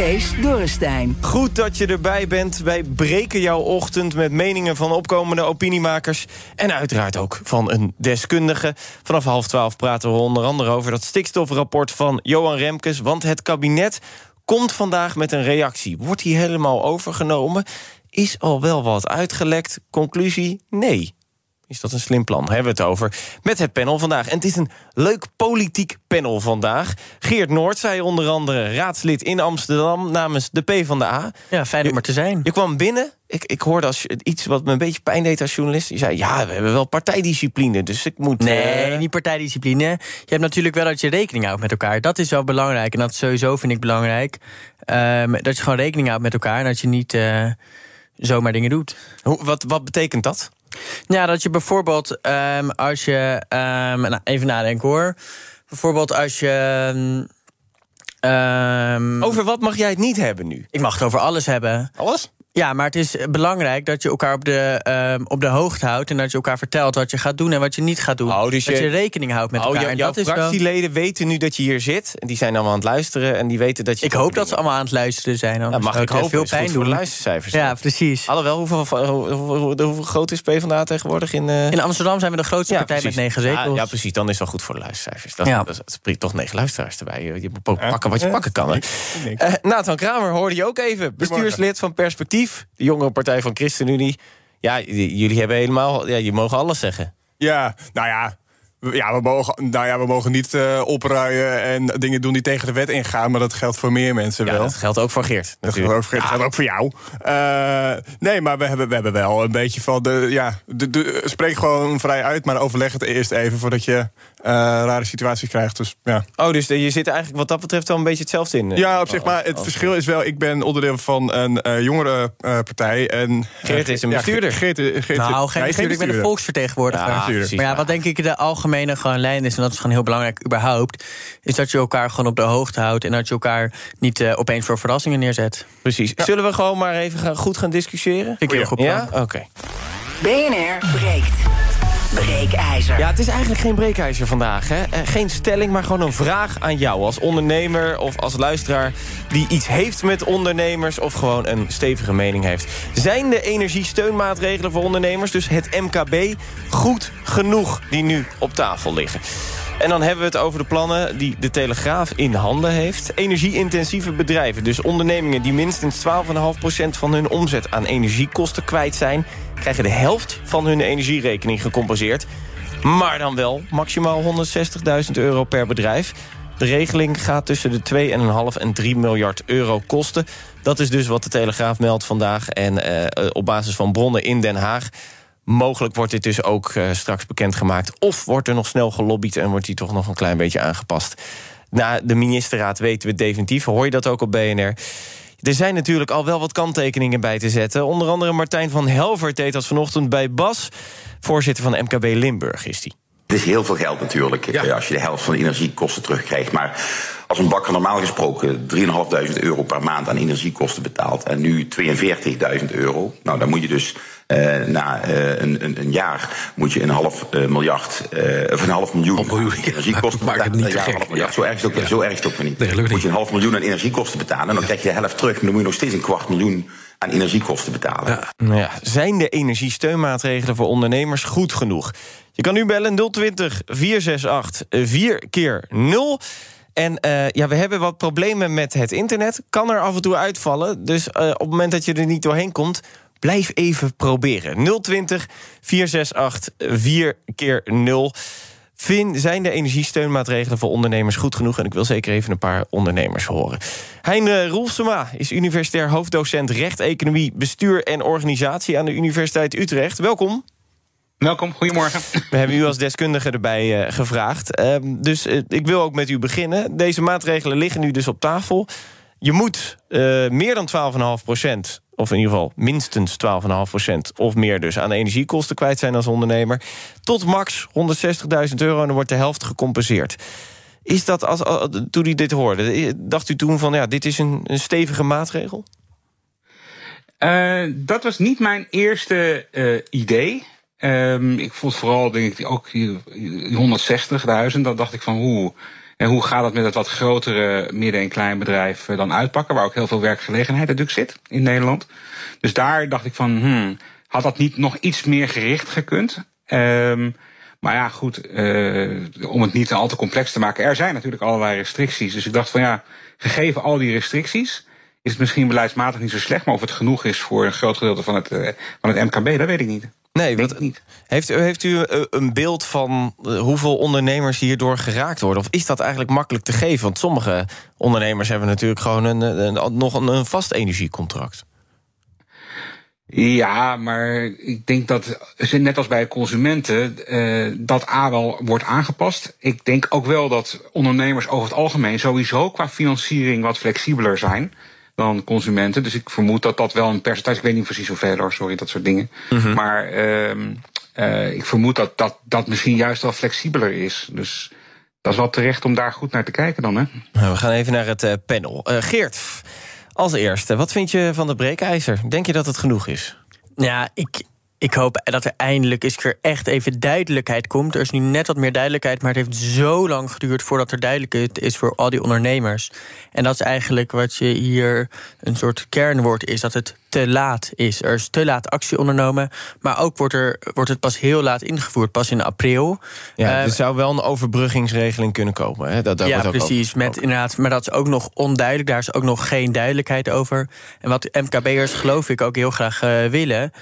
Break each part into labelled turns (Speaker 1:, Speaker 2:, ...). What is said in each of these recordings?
Speaker 1: Kees Dorrestein.
Speaker 2: Goed dat je erbij bent. Wij breken jouw ochtend met meningen van opkomende opiniemakers. En uiteraard ook van een deskundige. Vanaf half twaalf praten we onder andere over dat stikstofrapport van Johan Remkes. Want het kabinet komt vandaag met een reactie. Wordt die helemaal overgenomen? Is al wel wat uitgelekt? Conclusie: nee. Is dat een slim plan? Hebben we het over met het panel vandaag. En het is een leuk politiek panel vandaag. Geert Noord zei onder andere raadslid in Amsterdam namens de PvdA.
Speaker 3: Ja, fijn om er te zijn.
Speaker 2: Je kwam binnen. Ik, ik hoorde als, iets wat me een beetje pijn deed als journalist. Je zei, ja, we hebben wel partijdiscipline, dus ik moet...
Speaker 3: Nee,
Speaker 2: uh...
Speaker 3: niet partijdiscipline. Je hebt natuurlijk wel dat je rekening houdt met elkaar. Dat is wel belangrijk. En dat sowieso vind ik belangrijk. Um, dat je gewoon rekening houdt met elkaar. En dat je niet uh, zomaar dingen doet.
Speaker 2: Hoe, wat, wat betekent dat?
Speaker 3: Ja, dat je bijvoorbeeld um, als je. Um, nou, even nadenken hoor. Bijvoorbeeld als je. Um,
Speaker 2: over wat mag jij het niet hebben nu?
Speaker 3: Ik mag het over alles hebben.
Speaker 2: Alles?
Speaker 3: Ja, maar het is belangrijk dat je elkaar op de, um, op de hoogte houdt... en dat je elkaar vertelt wat je gaat doen en wat je niet gaat doen.
Speaker 2: Oh, dus
Speaker 3: dat
Speaker 2: je,
Speaker 3: je rekening houdt met
Speaker 2: oh,
Speaker 3: elkaar. En
Speaker 2: jouw
Speaker 3: dat
Speaker 2: fractieleden
Speaker 3: is
Speaker 2: wel... weten nu dat je hier zit. En die zijn allemaal aan het luisteren en die weten dat je...
Speaker 3: Ik hoop dat ze allemaal aan het luisteren zijn.
Speaker 2: Ja, mag ik hopen,
Speaker 3: veel pijn
Speaker 2: doen. de luistercijfers.
Speaker 3: Ja, precies.
Speaker 2: Alhoewel, hoeveel, hoeveel, hoeveel, hoeveel groot is PvdA tegenwoordig? In, uh...
Speaker 3: in Amsterdam zijn we de grootste
Speaker 2: ja,
Speaker 3: partij
Speaker 2: precies.
Speaker 3: met negen zetels.
Speaker 2: Ja, ja, precies. Dan is het wel goed voor de luistercijfers. Dat,
Speaker 3: ja.
Speaker 2: dat, dat spreekt toch negen luisteraars erbij. Je moet pakken wat je pakken kan. Nathan Kramer hoorde je ook even. Bestuurslid van Perspectief. De jongere partij van ChristenUnie. Ja, jullie hebben helemaal. Ja, je mogen alles zeggen.
Speaker 4: Ja, nou ja. Ja, we mogen, nou ja, we mogen niet uh, opruien en dingen doen die tegen de wet ingaan. Maar dat geldt voor meer mensen
Speaker 2: ja,
Speaker 4: wel.
Speaker 2: Dat geldt ook voor Geert.
Speaker 4: Dat geldt ook voor, Geert, ja. geldt ook voor jou. Uh, nee, maar we hebben, we hebben wel een beetje van de. Ja, de, de, spreek gewoon vrij uit, maar overleg het eerst even voordat je rare situaties krijgt. Dus, ja.
Speaker 2: Oh, dus je zit eigenlijk wat dat betreft wel een beetje hetzelfde in.
Speaker 4: Ja, op zich. Maar het verschil is wel, ik ben onderdeel van een uh, jongere partij. En,
Speaker 2: Geert is een bestuurder.
Speaker 4: Ja, Geert, Geert, Geert,
Speaker 3: nou, geen bestuurder, ik ben een volksvertegenwoordiger.
Speaker 2: Ja,
Speaker 3: maar ja, wat denk ik de algemene gewoon lijn is, en dat is gewoon heel belangrijk überhaupt, is dat je elkaar gewoon op de hoogte houdt en dat je elkaar niet uh, opeens voor verrassingen neerzet.
Speaker 2: Precies. Ja. Zullen we gewoon maar even gaan, goed gaan discussiëren?
Speaker 3: Ik heel goed.
Speaker 2: Ja, oké. Okay.
Speaker 1: BNR breekt. Breekijzer.
Speaker 2: Ja, het is eigenlijk geen breekijzer vandaag. Hè? Geen stelling, maar gewoon een vraag aan jou als ondernemer of als luisteraar... die iets heeft met ondernemers of gewoon een stevige mening heeft. Zijn de energiesteunmaatregelen voor ondernemers, dus het MKB, goed genoeg die nu op tafel liggen? En dan hebben we het over de plannen die de Telegraaf in handen heeft. Energie-intensieve bedrijven, dus ondernemingen die minstens 12,5% van hun omzet aan energiekosten kwijt zijn... krijgen de helft van hun energierekening gecompenseerd. Maar dan wel maximaal 160.000 euro per bedrijf. De regeling gaat tussen de 2,5 en 3 miljard euro kosten. Dat is dus wat de Telegraaf meldt vandaag. En uh, op basis van bronnen in Den Haag... Mogelijk wordt dit dus ook uh, straks bekendgemaakt. Of wordt er nog snel gelobbyd en wordt die toch nog een klein beetje aangepast. Na de ministerraad weten we het definitief. Hoor je dat ook op BNR? Er zijn natuurlijk al wel wat kanttekeningen bij te zetten. Onder andere Martijn van Helvert deed dat vanochtend bij Bas. Voorzitter van MKB Limburg is die.
Speaker 5: Het is heel veel geld natuurlijk, ja. als je de helft van de energiekosten terugkrijgt. Maar als een bakker normaal gesproken 3.500 euro per maand aan energiekosten betaalt... en nu 42.000 euro, nou dan moet je dus uh, na uh, een, een, een, jaar moet je een half uh, miljard, of een half miljoen
Speaker 6: oh, ja,
Speaker 5: energiekosten
Speaker 6: het niet
Speaker 5: ja,
Speaker 6: gek.
Speaker 5: half miljard, zo erg is het ook,
Speaker 6: ja.
Speaker 5: zo erg is ook niet.
Speaker 6: Nee,
Speaker 5: moet
Speaker 6: niet.
Speaker 5: je een half miljoen aan energiekosten betalen... en dan krijg je de helft terug, maar dan moet je nog steeds een kwart miljoen aan energiekosten betalen.
Speaker 2: Nou ja, zijn de energiesteunmaatregelen voor ondernemers goed genoeg? Je kan nu bellen 020 468 4 keer 0. En uh, ja, we hebben wat problemen met het internet. Kan er af en toe uitvallen. Dus uh, op het moment dat je er niet doorheen komt... blijf even proberen. 020 468 4 keer 0. Vind, zijn de energiesteunmaatregelen voor ondernemers goed genoeg? En ik wil zeker even een paar ondernemers horen. Hein Roelsema is universitair hoofddocent recht, economie, bestuur en organisatie aan de Universiteit Utrecht. Welkom.
Speaker 7: Welkom, goedemorgen.
Speaker 2: We hebben u als deskundige erbij uh, gevraagd. Uh, dus uh, ik wil ook met u beginnen. Deze maatregelen liggen nu dus op tafel. je moet uh, meer dan 12,5 procent of in ieder geval minstens 12,5% of meer dus aan energiekosten kwijt zijn als ondernemer. Tot max 160.000 euro en dan wordt de helft gecompenseerd. Is dat, als, toen u dit hoorde, dacht u toen van ja, dit is een, een stevige maatregel?
Speaker 7: Dat was niet mijn eerste idee. Um, ik vond vooral, denk ik, ook die 160.000. Dan dacht ik van hoe. En hoe gaat het met het wat grotere midden- en kleinbedrijf eh, dan uitpakken, waar ook heel veel werkgelegenheid natuurlijk zit in Nederland. Dus daar dacht ik van, hmm, had dat niet nog iets meer gericht gekund? Um, maar ja, goed, uh, om het niet al te complex te maken. Er zijn natuurlijk allerlei restricties. Dus ik dacht van ja, gegeven al die restricties, is het misschien beleidsmatig niet zo slecht. Maar of het genoeg is voor een groot gedeelte van het, uh, van het MKB, dat weet ik niet.
Speaker 2: Nee, wat, niet. Heeft, heeft u eh, een beeld van hoeveel ondernemers hierdoor geraakt worden? Of is dat eigenlijk makkelijk te geven? Want sommige ondernemers hebben natuurlijk gewoon een, een, nog een, een vast energiecontract.
Speaker 7: Ja, maar ik denk dat, net als bij consumenten, uh, dat A wel wordt aangepast. Ik denk ook wel dat ondernemers over het algemeen sowieso qua financiering wat flexibeler zijn dan consumenten. Dus ik vermoed dat dat wel een percentage, ik weet niet precies hoeveel hoor, sorry, dat soort dingen. Mm Maar uh, ik vermoed dat, dat dat misschien juist wel flexibeler is. Dus dat is wel terecht om daar goed naar te kijken dan, hè?
Speaker 2: Nou, we gaan even naar het uh, panel. Geert, als eerste, wat vind je van de breekijzer? Denk je dat het genoeg is?
Speaker 3: Ja, ik, ik hoop dat er eindelijk eens weer echt even duidelijkheid komt. Er is nu net wat meer duidelijkheid, maar het heeft zo lang geduurd voordat er duidelijkheid is voor al die ondernemers. En dat is eigenlijk wat je hier een soort kernwoord is: dat het te laat is. Er is te laat actie ondernomen, maar ook wordt, er, wordt het pas heel laat ingevoerd, pas in april.
Speaker 2: Ja, er uh, zou wel een overbruggingsregeling kunnen komen. Hè? Dat, dat
Speaker 3: ja, precies. Met, inderdaad, maar dat is ook nog onduidelijk. Daar is ook nog geen duidelijkheid over. En wat MKB'ers geloof ik ook heel graag uh, willen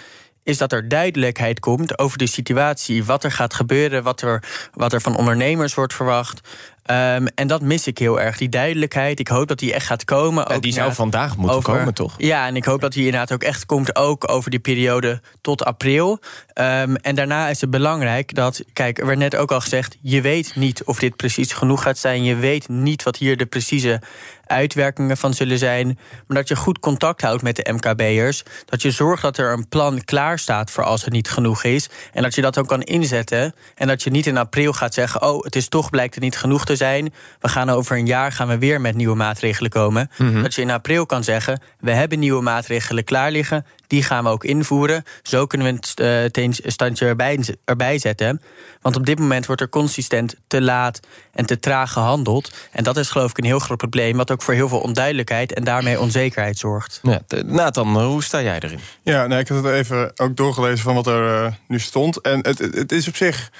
Speaker 3: is dat er duidelijkheid komt over de situatie. Wat er gaat gebeuren, wat er, wat er van ondernemers wordt verwacht. Um, en dat mis ik heel erg, die duidelijkheid. Ik hoop dat die echt gaat komen.
Speaker 2: Ja, die zou vandaag moeten
Speaker 3: over,
Speaker 2: komen, toch?
Speaker 3: Ja, en ik hoop dat die inderdaad ook echt komt, ook over die periode tot april. Um, en daarna is het belangrijk dat, kijk, er werd net ook al gezegd... je weet niet of dit precies genoeg gaat zijn. Je weet niet wat hier de precieze uitwerkingen van zullen zijn. Maar dat je goed contact houdt met de MKB'ers. Dat je zorgt dat er een plan klaar staat voor als het niet genoeg is. En dat je dat ook kan inzetten. En dat je niet in april gaat zeggen: Oh, het is toch blijkt het niet genoeg te zijn. We gaan over een jaar gaan we weer met nieuwe maatregelen komen. Mm-hmm. Dat je in april kan zeggen: We hebben nieuwe maatregelen klaar liggen. Die gaan we ook invoeren. Zo kunnen we het uh, standje erbij, erbij zetten. Want op dit moment wordt er consistent te laat en te traag gehandeld. En dat is geloof ik een heel groot probleem... wat ook voor heel veel onduidelijkheid en daarmee onzekerheid zorgt.
Speaker 2: Ja, Nathan, hoe sta jij erin?
Speaker 8: Ja, nee, ik had het even ook doorgelezen van wat er uh, nu stond. En het, het is op zich...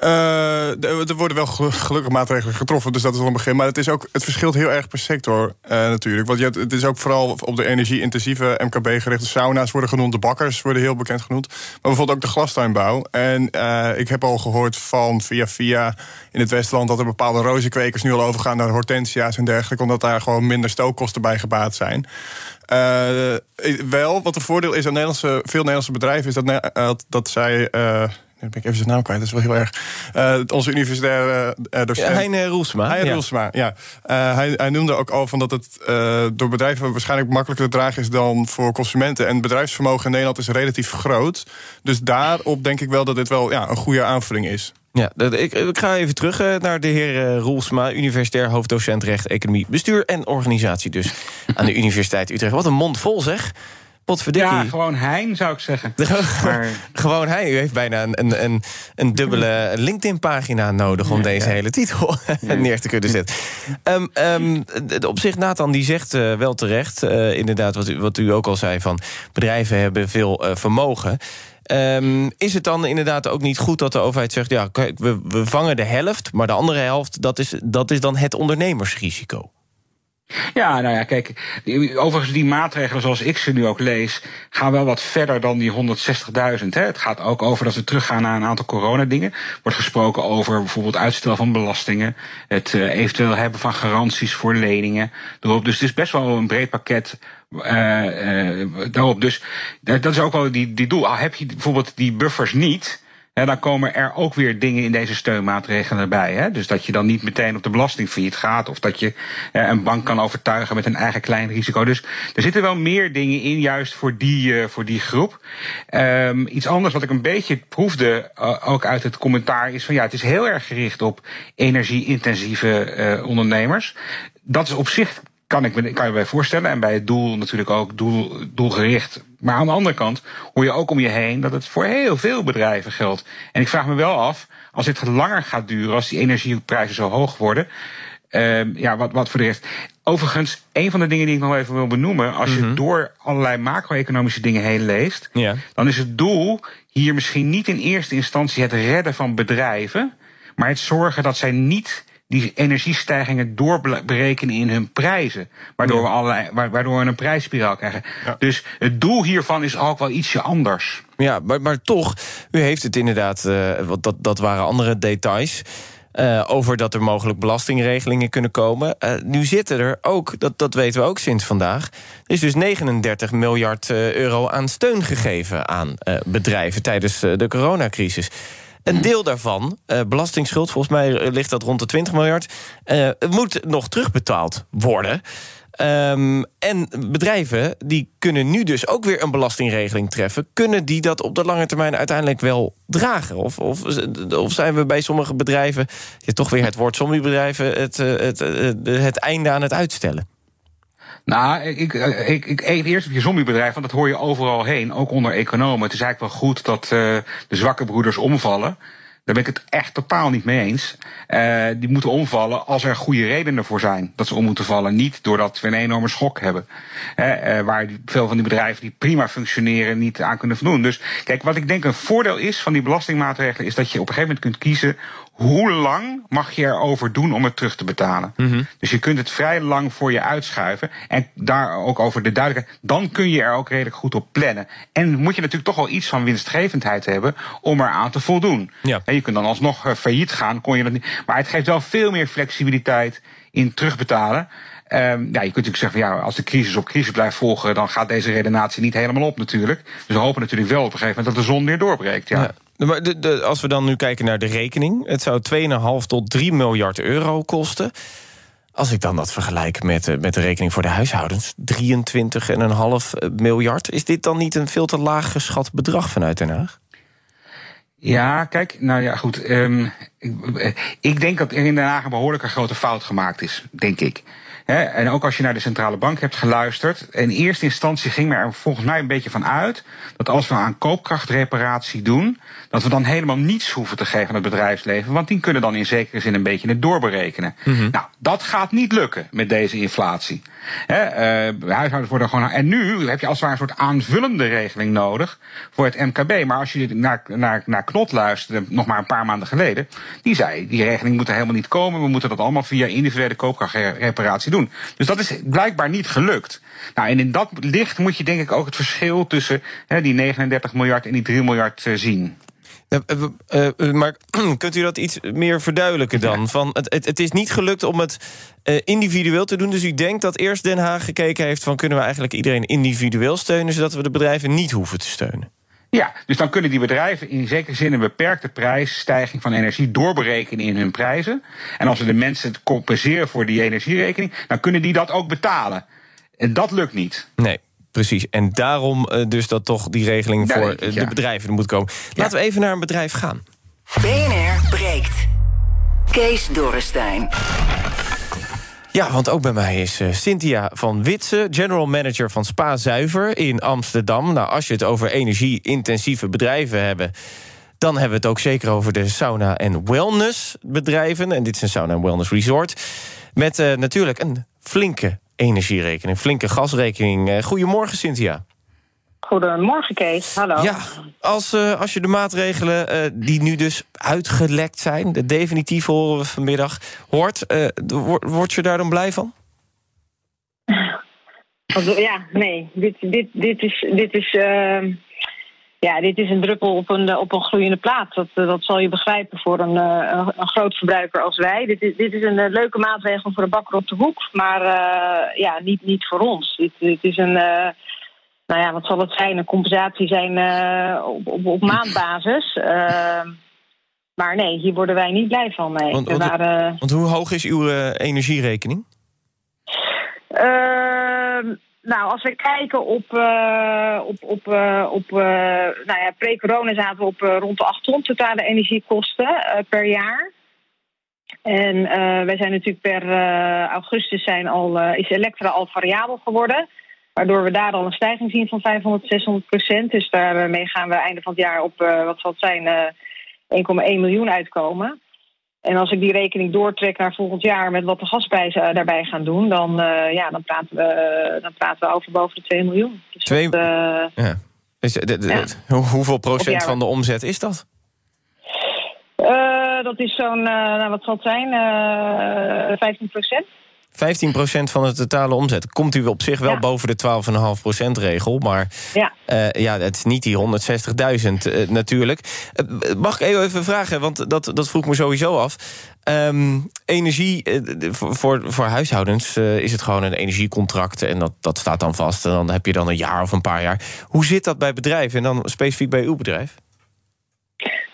Speaker 8: Uh, er worden wel gelukkig maatregelen getroffen, dus dat is al een begin. Maar het, is ook, het verschilt heel erg per sector uh, natuurlijk. Want je, het is ook vooral op de energie-intensieve MKB gerichte sauna's worden genoemd. De bakkers worden heel bekend genoemd. Maar bijvoorbeeld ook de glastuinbouw. En uh, ik heb al gehoord van via via in het Westland... dat er bepaalde rozenkwekers nu al overgaan naar hortensia's en dergelijke... omdat daar gewoon minder stookkosten bij gebaat zijn. wel, wat een voordeel is aan Nederlandse, veel Nederlandse bedrijven... is dat, dat zij ben ik even zijn naam kwijt, dat is wel heel erg. Uh, onze universitaire uh, docent.
Speaker 2: Heine Roelsma.
Speaker 8: Heine ja. Roelsma, ja. Uh, hij, hij, noemde ook al van dat het door bedrijven waarschijnlijk makkelijker te dragen is dan voor consumenten. En bedrijfsvermogen in Nederland is relatief groot. Dus daarop denk ik wel dat dit wel ja, een goede aanvulling is.
Speaker 2: Ja, ik, ik, ga even terug naar de heer Roelsma, universitair hoofddocent recht, economie, bestuur en organisatie dus aan de Universiteit Utrecht. Wat een mond vol zeg. Potverdikkie.
Speaker 7: Ja, gewoon Hein zou ik zeggen.
Speaker 2: maar... Gewoon Hein. U heeft bijna een, een, een dubbele LinkedIn-pagina nodig... om deze hele titel neer te kunnen zetten. Um, um, op zich, Nathan, die zegt uh, wel terecht... Uh, inderdaad, wat u, wat u ook al zei... van bedrijven hebben veel uh, vermogen... Um, is het dan inderdaad ook niet goed dat de overheid zegt... ja, kijk, we, we vangen de helft, maar de andere helft... dat is, dat is dan het ondernemersrisico?
Speaker 7: Ja, nou ja, kijk, overigens die maatregelen zoals ik ze nu ook lees, gaan wel wat verder dan die 160.000. Het gaat ook over dat we teruggaan naar een aantal coronadingen. Wordt gesproken over bijvoorbeeld uitstel van belastingen, het uh, eventueel hebben van garanties voor leningen erop. Dus het is best wel een breed pakket uh, daarop. Dus dat is ook wel die, die doel. Al heb je bijvoorbeeld die buffers niet, En dan komen er ook weer dingen in deze steunmaatregelen bij. Hè? Dus dat je dan niet meteen op de belasting failliet gaat. Of dat je eh, een bank kan overtuigen met een eigen klein risico. Dus er zitten wel meer dingen in, juist voor die, uh, voor die groep. Um, iets anders wat ik een beetje proefde, uh, ook uit het commentaar, is van ja, het is heel erg gericht op energie-intensieve uh, ondernemers. Dat is op zich kan ik me, kan je mij voorstellen. En bij het doel natuurlijk ook doel, doelgericht. Maar aan de andere kant hoor je ook om je heen dat het voor heel veel bedrijven geldt. En ik vraag me wel af, als dit langer gaat duren, als die energieprijzen zo hoog worden. Uh, ja, wat, wat voor de rest. Overigens, een van de dingen die ik nog even wil benoemen. Als je mm -hmm. door allerlei macro-economische dingen heen leest. Ja. dan is het doel hier misschien niet in eerste instantie het redden van bedrijven. maar het zorgen dat zij niet die energiestijgingen doorberekenen in hun prijzen. Waardoor, we, allerlei, waardoor we een prijsspiraal krijgen. Ja. Dus het doel hiervan is ook wel ietsje anders.
Speaker 2: Ja, maar, maar toch, u heeft het inderdaad, uh, want dat, dat waren andere details... Uh, over dat er mogelijk belastingregelingen kunnen komen. Uh, nu zitten er ook, dat, dat weten we ook sinds vandaag... er is dus 39 miljard euro aan steun gegeven aan bedrijven... tijdens de coronacrisis. Een deel daarvan, uh, belastingsschuld, volgens mij ligt dat rond de 20 miljard... Uh, moet nog terugbetaald worden. Um, en bedrijven die kunnen nu dus ook weer een belastingregeling treffen. Kunnen die dat op de lange termijn uiteindelijk wel dragen? Of, of, of zijn we bij sommige bedrijven, ja, toch weer het woord zombiebedrijven... Het, het, het, het einde aan het uitstellen?
Speaker 7: Nou, ik, ik, ik eerst op je zombiebedrijf, want dat hoor je overal heen, ook onder economen. Het is eigenlijk wel goed dat uh, de zwakke broeders omvallen. Daar ben ik het echt totaal niet mee eens. Uh, die moeten omvallen als er goede redenen voor zijn dat ze om moeten vallen. Niet doordat we een enorme schok hebben. Uh, waar veel van die bedrijven die prima functioneren niet aan kunnen voldoen. Dus kijk, wat ik denk een voordeel is van die belastingmaatregelen... is dat je op een gegeven moment kunt kiezen hoe lang mag je erover doen om het terug te betalen? Mm -hmm. Dus je kunt het vrij lang voor je uitschuiven. En daar ook over de duidelijkheid. Dan kun je er ook redelijk goed op plannen. En moet je natuurlijk toch wel iets van winstgevendheid hebben om eraan te voldoen. Ja. En je kunt dan alsnog failliet gaan, kon je dat niet. Maar het geeft wel veel meer flexibiliteit in terugbetalen. Um, ja, je kunt natuurlijk zeggen, van, ja, als de crisis op crisis blijft volgen, dan gaat deze redenatie niet helemaal op natuurlijk. Dus we hopen natuurlijk wel op een gegeven moment dat de zon weer doorbreekt. Ja.
Speaker 2: ja. Maar de, als we dan nu kijken naar de rekening, het zou 2,5 tot 3 miljard euro kosten. Als ik dan dat vergelijk met, met de rekening voor de huishoudens, 23,5 miljard, is dit dan niet een veel te laag geschat bedrag vanuit Den Haag?
Speaker 7: Ja, kijk, nou ja, goed. Um, ik, ik denk dat er in Den Haag een behoorlijke grote fout gemaakt is, denk ik. En ook als je naar de centrale bank hebt geluisterd. In eerste instantie ging er volgens mij een beetje van uit dat als we aan koopkrachtreparatie doen, dat we dan helemaal niets hoeven te geven aan het bedrijfsleven. Want die kunnen dan in zekere zin een beetje het doorberekenen. Mm -hmm. Nou, dat gaat niet lukken met deze inflatie. He, uh, huishoudens worden gewoon. En nu heb je als het ware een soort aanvullende regeling nodig voor het MKB. Maar als je naar, naar, naar Knot luisterde, nog maar een paar maanden geleden, die zei: die regeling moet er helemaal niet komen. We moeten dat allemaal via individuele koopkrachtreparatie doen. Dus dat is blijkbaar niet gelukt. Nou, en in dat licht moet je denk ik ook het verschil tussen he, die 39 miljard en die 3 miljard uh, zien.
Speaker 2: Uh, uh, maar kunt u dat iets meer verduidelijken dan? Ja. Van het, het, het, is niet gelukt om het uh, individueel te doen. Dus u denkt dat eerst Den Haag gekeken heeft van... kunnen we eigenlijk iedereen individueel steunen... zodat we de bedrijven niet hoeven te steunen?
Speaker 7: Ja, dus dan kunnen die bedrijven in zekere zin een beperkte prijsstijging van energie doorberekenen in hun prijzen. En als we de mensen compenseren voor die energierekening, dan kunnen die dat ook betalen. En dat lukt niet.
Speaker 2: Nee. Precies, en daarom uh, dus dat toch die regeling Daar voor ik, ja. de bedrijven er moet komen. Laten ja. we even naar een bedrijf gaan.
Speaker 1: BNR breekt. Kees Dorrestein.
Speaker 2: Ja, want ook bij mij is uh, Cynthia van Witsen, general manager van Spa Zuiver in Amsterdam. Nou, als je het over energie-intensieve bedrijven hebben, dan hebben we het ook zeker over de sauna- en wellnessbedrijven. En dit is een sauna- en wellness resort. Met uh, natuurlijk een flinke energierekening, flinke gasrekening. Uh, goedemorgen, Cynthia.
Speaker 6: Goedemorgen, Kees. Hallo.
Speaker 2: Ja, als, uh, als je de maatregelen uh, die nu dus uitgelekt zijn... de definitief horen we vanmiddag, hoort... Uh, word je daar dan blij van?
Speaker 6: Ja, nee. Dit, dit, dit is... Dit is uh, ja, dit is een druppel op een, op een gloeiende plaat. Dat, dat zal je begrijpen voor een, een, een groot verbruiker als wij. Dit is, dit is een leuke maatregel voor de bakker op de hoek. Maar ja, niet, niet voor ons. Dit, dit is een nou ja, wat zal het zijn? Een compensatie zijn uh, op, op, op, maandbasis. Uh, maar nee, hier worden wij niet blij van. Nee.
Speaker 2: Want, want, waren... want hoe hoog is uw energierekening?
Speaker 6: Nou, als we kijken op, uh, op, op, uh, op uh, nou ja, pre-corona zaten we op rond de 8 totale energiekosten per jaar. En wij zijn natuurlijk per augustus zijn al, is Elektra al variabel geworden. Waardoor we daar al een stijging zien van 500, 600 procent. Dus daarmee gaan we einde van het jaar op, wat zal zijn, 1,1 miljoen uitkomen. En als ik die rekening doortrek naar volgend jaar met wat de gasprijzen daarbij gaan doen, dan, uh, ja, dan, praten, we, dan praten we over boven de 2 miljoen.
Speaker 2: Dus dat, uh, ja. Hoeveel procent van de omzet is dat?
Speaker 6: Uh, dat is zo'n, nou, wat zal het zijn, 15 procent.
Speaker 2: 15% van de totale omzet. Komt u op zich wel ja. boven de 12,5% regel. Maar ja. Uh, ja, het is niet die 160.000 uh, natuurlijk. Uh, mag ik even vragen, want dat, dat vroeg me sowieso af. Um, energie, voor, voor huishoudens is het gewoon een energiecontract. En dat, dat staat dan vast. En dan heb je dan een jaar of een paar jaar. Hoe zit dat bij bedrijven en dan specifiek bij uw bedrijf?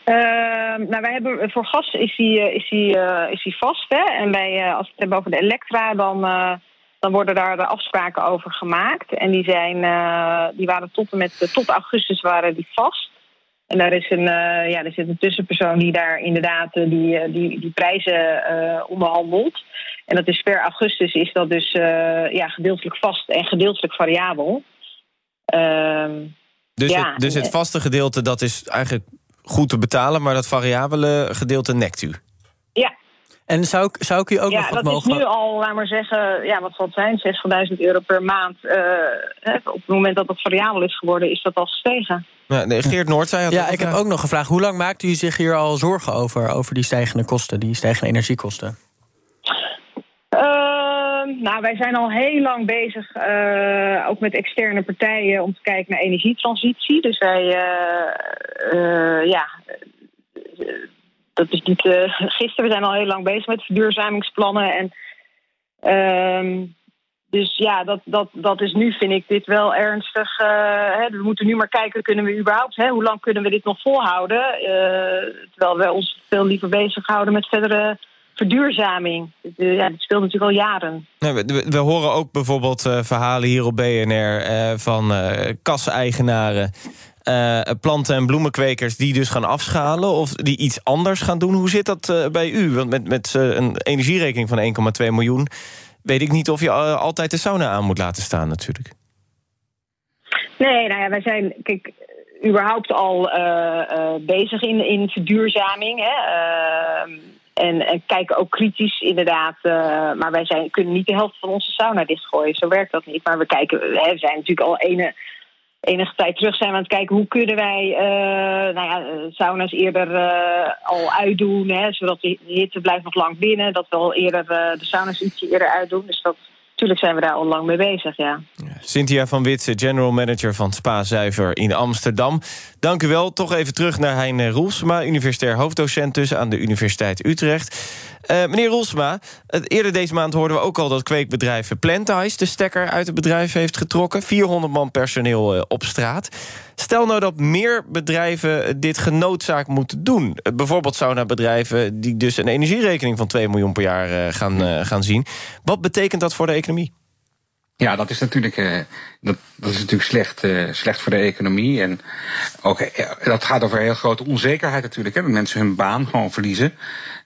Speaker 6: Uh, nou, wij hebben, voor gas is die, uh, is die, uh, is die vast. Hè? En bij, als we het hebben over de elektra, dan, dan worden daar de afspraken over gemaakt. En die, zijn, die waren tot en met tot augustus waren die vast. En daar is een, ja, er zit een tussenpersoon die daar inderdaad die, die, die prijzen onderhandelt. En dat is per augustus is dat dus ja, gedeeltelijk vast en gedeeltelijk variabel. Ehm,
Speaker 2: dus, ja, het, dus het vaste gedeelte, dat is eigenlijk goed te betalen, maar dat variabele gedeelte nekt u.
Speaker 6: Ja.
Speaker 3: En zou ik, zou ik u ook
Speaker 6: ja,
Speaker 3: nog
Speaker 6: wat
Speaker 3: mogen...
Speaker 6: Ja, dat is nu al, laat maar zeggen, ja, wat zal het zijn, 60.000 euro per maand. Uh, op het moment dat het variabel is geworden, is dat al gestegen.
Speaker 2: Ja, nee, Geert Noord zei
Speaker 3: Ja, ik heb ook nog gevraagd. Hoe lang maakt u zich hier al zorgen over, over die stijgende kosten, die stijgende energiekosten?
Speaker 6: Nou, wij zijn al heel lang bezig, uh, ook met externe partijen, om te kijken naar energietransitie. Dus wij, uh, uh, ja, dat is niet gisteren. We zijn al heel lang bezig met verduurzamingsplannen. En, ehm, dus ja, dat, dat, dat is nu, vind ik, dit wel ernstig. Hè, we moeten nu maar kijken, kunnen we überhaupt, hè, hoe lang kunnen we dit nog volhouden? terwijl we ons veel liever bezighouden met verdere verduurzaming. Ja, dat speelt natuurlijk al jaren.
Speaker 2: we, we, horen ook bijvoorbeeld uh, verhalen hier op BNR uh, van uh, kaseigenaren... planten- en bloemenkwekers die dus gaan afschalen... of die iets anders gaan doen. Hoe zit dat bij u? Want met, met een energierekening van 1,2 miljoen... weet ik niet of je altijd de sauna aan moet laten staan natuurlijk.
Speaker 6: Nee, nou ja, wij zijn... Kijk, überhaupt al bezig in, in verduurzaming. Hè. En, en, kijken ook kritisch inderdaad. Uh, maar wij zijn, kunnen niet de helft van onze sauna dichtgooien. Zo werkt dat niet. Maar we kijken, we zijn natuurlijk al ene, enige tijd terug zijn we aan het kijken hoe kunnen wij uh, nou ja, sauna's eerder al uitdoen. Hè, zodat de hitte blijft nog lang binnen. Dat we al eerder de sauna's ietsje eerder uitdoen. Dus dat, natuurlijk zijn we daar al lang mee bezig, ja.
Speaker 2: Cynthia van Witsen, general manager van Spa Zuiver in Amsterdam. Dank u wel. Toch even terug naar Hein Roelsema, universitair hoofddocent dus aan de Universiteit Utrecht. Uh, meneer Roelsema, eerder deze maand hoorden we ook al dat kweekbedrijf Plantice de stekker uit het bedrijf heeft getrokken. 400 man personeel uh, op straat. Stel nou dat meer bedrijven dit genoodzaakt moeten doen. Bijvoorbeeld sauna-bedrijven die dus een energierekening van 2 miljoen per jaar gaan, gaan zien. Wat betekent dat voor de economie?
Speaker 7: Ja, dat is natuurlijk, uh, dat, dat is natuurlijk slecht, uh, slecht voor de economie. En ook, uh, dat gaat over heel grote onzekerheid natuurlijk. Hè, dat mensen hun baan gewoon verliezen.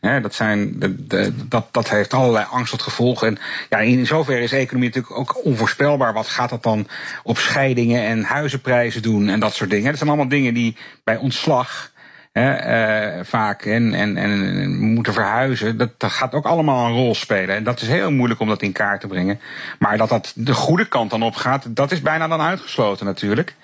Speaker 7: Hè, dat, zijn, de, de, dat, dat heeft allerlei angst tot gevolg. En ja, in zoverre is economie natuurlijk ook onvoorspelbaar. Wat gaat dat dan op scheidingen en huizenprijzen doen en dat soort dingen. Dat zijn allemaal dingen die bij ontslag uh, vaak en, en, en moeten verhuizen. Dat, dat gaat ook allemaal een rol spelen. En dat is heel moeilijk om dat in kaart te brengen. Maar dat dat de goede kant dan op gaat, dat is bijna dan uitgesloten natuurlijk.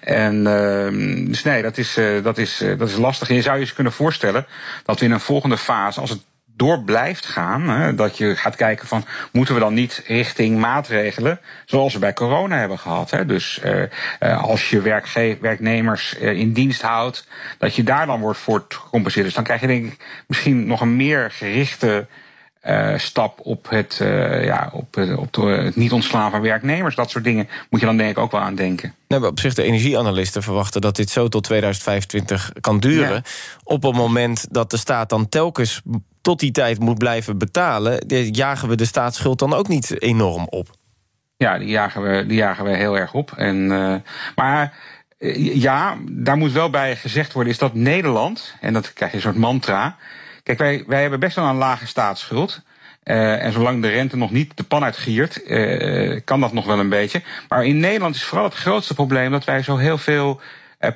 Speaker 7: En uh, dus nee, dat is, uh, dat, is, uh, dat is lastig. En je zou je eens kunnen voorstellen dat we in een volgende fase, als het door blijft gaan. Hè, dat je gaat kijken van moeten we dan niet richting maatregelen zoals we bij corona hebben gehad. Hè? Dus uh, als je werknemers uh, in dienst houdt, dat je daar dan wordt voor gecompenseerd. Dus dan krijg je denk ik misschien nog een meer gerichte uh, stap op het, uh, ja, op, op de, het niet ontslaan van werknemers. Dat soort dingen moet je dan denk ik ook wel aan denken.
Speaker 2: Nou, op zich de energieanalisten verwachten dat dit zo tot 2025 kan duren. Ja. Op het moment dat de staat dan telkens tot die tijd moet blijven betalen... jagen we de staatsschuld dan ook niet enorm op.
Speaker 7: Ja, die jagen we, die jagen we heel erg op. En, uh, maar ja, daar moet wel bij gezegd worden... is dat Nederland, en dat krijg je een soort mantra... Kijk, wij, wij hebben best wel een lage staatsschuld. En zolang de rente nog niet de pan uitgiert, kan dat nog wel een beetje. Maar in Nederland is vooral het grootste probleem dat wij zo heel veel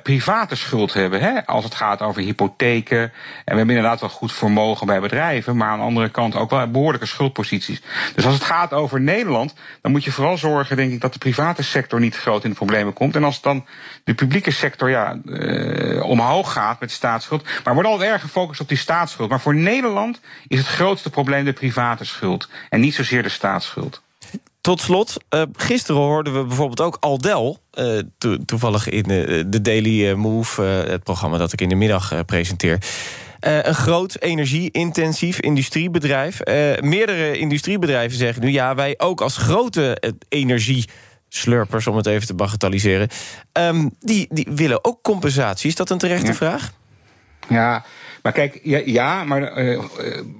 Speaker 7: private schuld hebben. Hè? Als het gaat over hypotheken. En we hebben inderdaad wel goed vermogen bij bedrijven. Maar aan de andere kant ook wel behoorlijke schuldposities. Dus als het gaat over Nederland. dan moet je vooral zorgen, denk ik, dat de private sector niet groot in de problemen komt. En als dan de publieke sector ja, uh, omhoog gaat met staatsschuld. Maar wordt altijd erg gefocust op die staatsschuld. Maar voor Nederland is het grootste probleem de private schuld. En niet zozeer de staatsschuld.
Speaker 2: Tot slot, uh, gisteren hoorden we bijvoorbeeld ook Aldel... Uh, to toevallig in uh, de Daily Move, het programma dat ik in de middag presenteer... een groot energie-intensief industriebedrijf. meerdere industriebedrijven zeggen nu... ja, wij ook als grote energieslurpers, om het even te bagatelliseren... Um, die, die willen ook compensatie. Is dat een terechte ja. vraag?
Speaker 7: Ja, maar kijk, ja, ja maar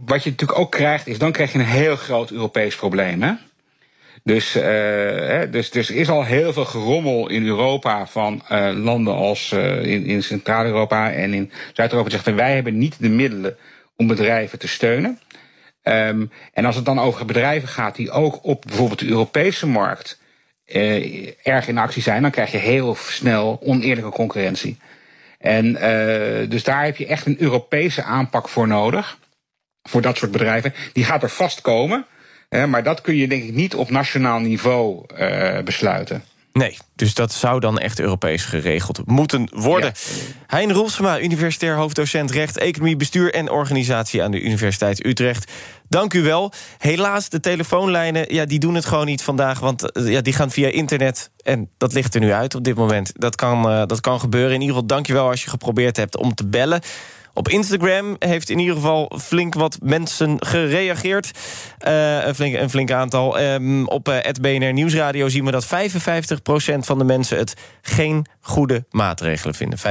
Speaker 7: wat je natuurlijk ook krijgt... is dan krijg je een heel groot Europees probleem, hè? Dus, uh, dus, dus er is al heel veel gerommel in Europa van uh, landen als uh, in, in Centraal-Europa en in Zuid-Europa. Zeggen wij hebben niet de middelen om bedrijven te steunen. Um, en als het dan over bedrijven gaat die ook op bijvoorbeeld de Europese markt erg in actie zijn, dan krijg je heel snel oneerlijke concurrentie. En dus daar heb je echt een Europese aanpak voor nodig. Voor dat soort bedrijven. Die gaat er vast komen maar dat kun je denk ik niet op nationaal niveau uh, besluiten.
Speaker 2: Nee, dus dat zou dan echt Europees geregeld moeten worden. Ja. Hein Roelsema, universitair hoofddocent recht, economie, bestuur en organisatie aan de Universiteit Utrecht. Dank u wel. Helaas, de telefoonlijnen ja, die doen het gewoon niet vandaag, want ja, die gaan via internet. En dat ligt er nu uit op dit moment. Dat kan, uh, dat kan gebeuren. In ieder geval, dank je wel als je geprobeerd hebt om te bellen. Op Instagram heeft in ieder geval flink wat mensen gereageerd. Uh, een, flink, een flink aantal. Um, op uh, BNR Nieuwsradio zien we dat 55% van de mensen het geen goede maatregelen vinden. 45%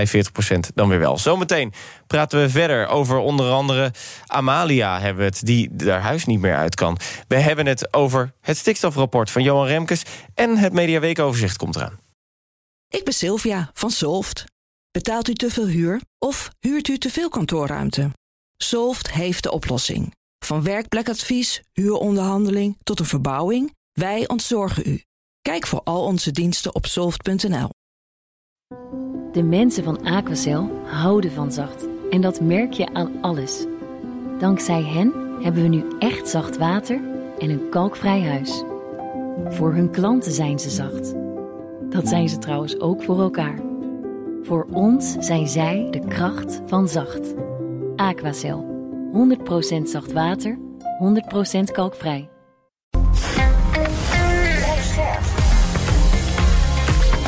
Speaker 2: dan weer wel. Zometeen praten we verder over onder andere Amalia hebben het, die haar huis niet meer uit kan. We hebben het over het stikstofrapport van Johan Remkes en het Mediaweekoverzicht komt eraan.
Speaker 9: Ik ben Sylvia van Solft. Betaalt u te veel huur of huurt u te veel kantoorruimte? Solft heeft de oplossing. Van werkplekadvies, huuronderhandeling tot een verbouwing, wij ontzorgen u. Kijk voor al onze diensten op soft.nl.
Speaker 10: De mensen van Aquacel houden van zacht. En dat merk je aan alles. Dankzij hen hebben we nu echt zacht water en een kalkvrij huis. Voor hun klanten zijn ze zacht. Dat zijn ze trouwens ook voor elkaar. Voor ons zijn zij de kracht van zacht. Aquacel. 100% zacht water, 100% kalkvrij.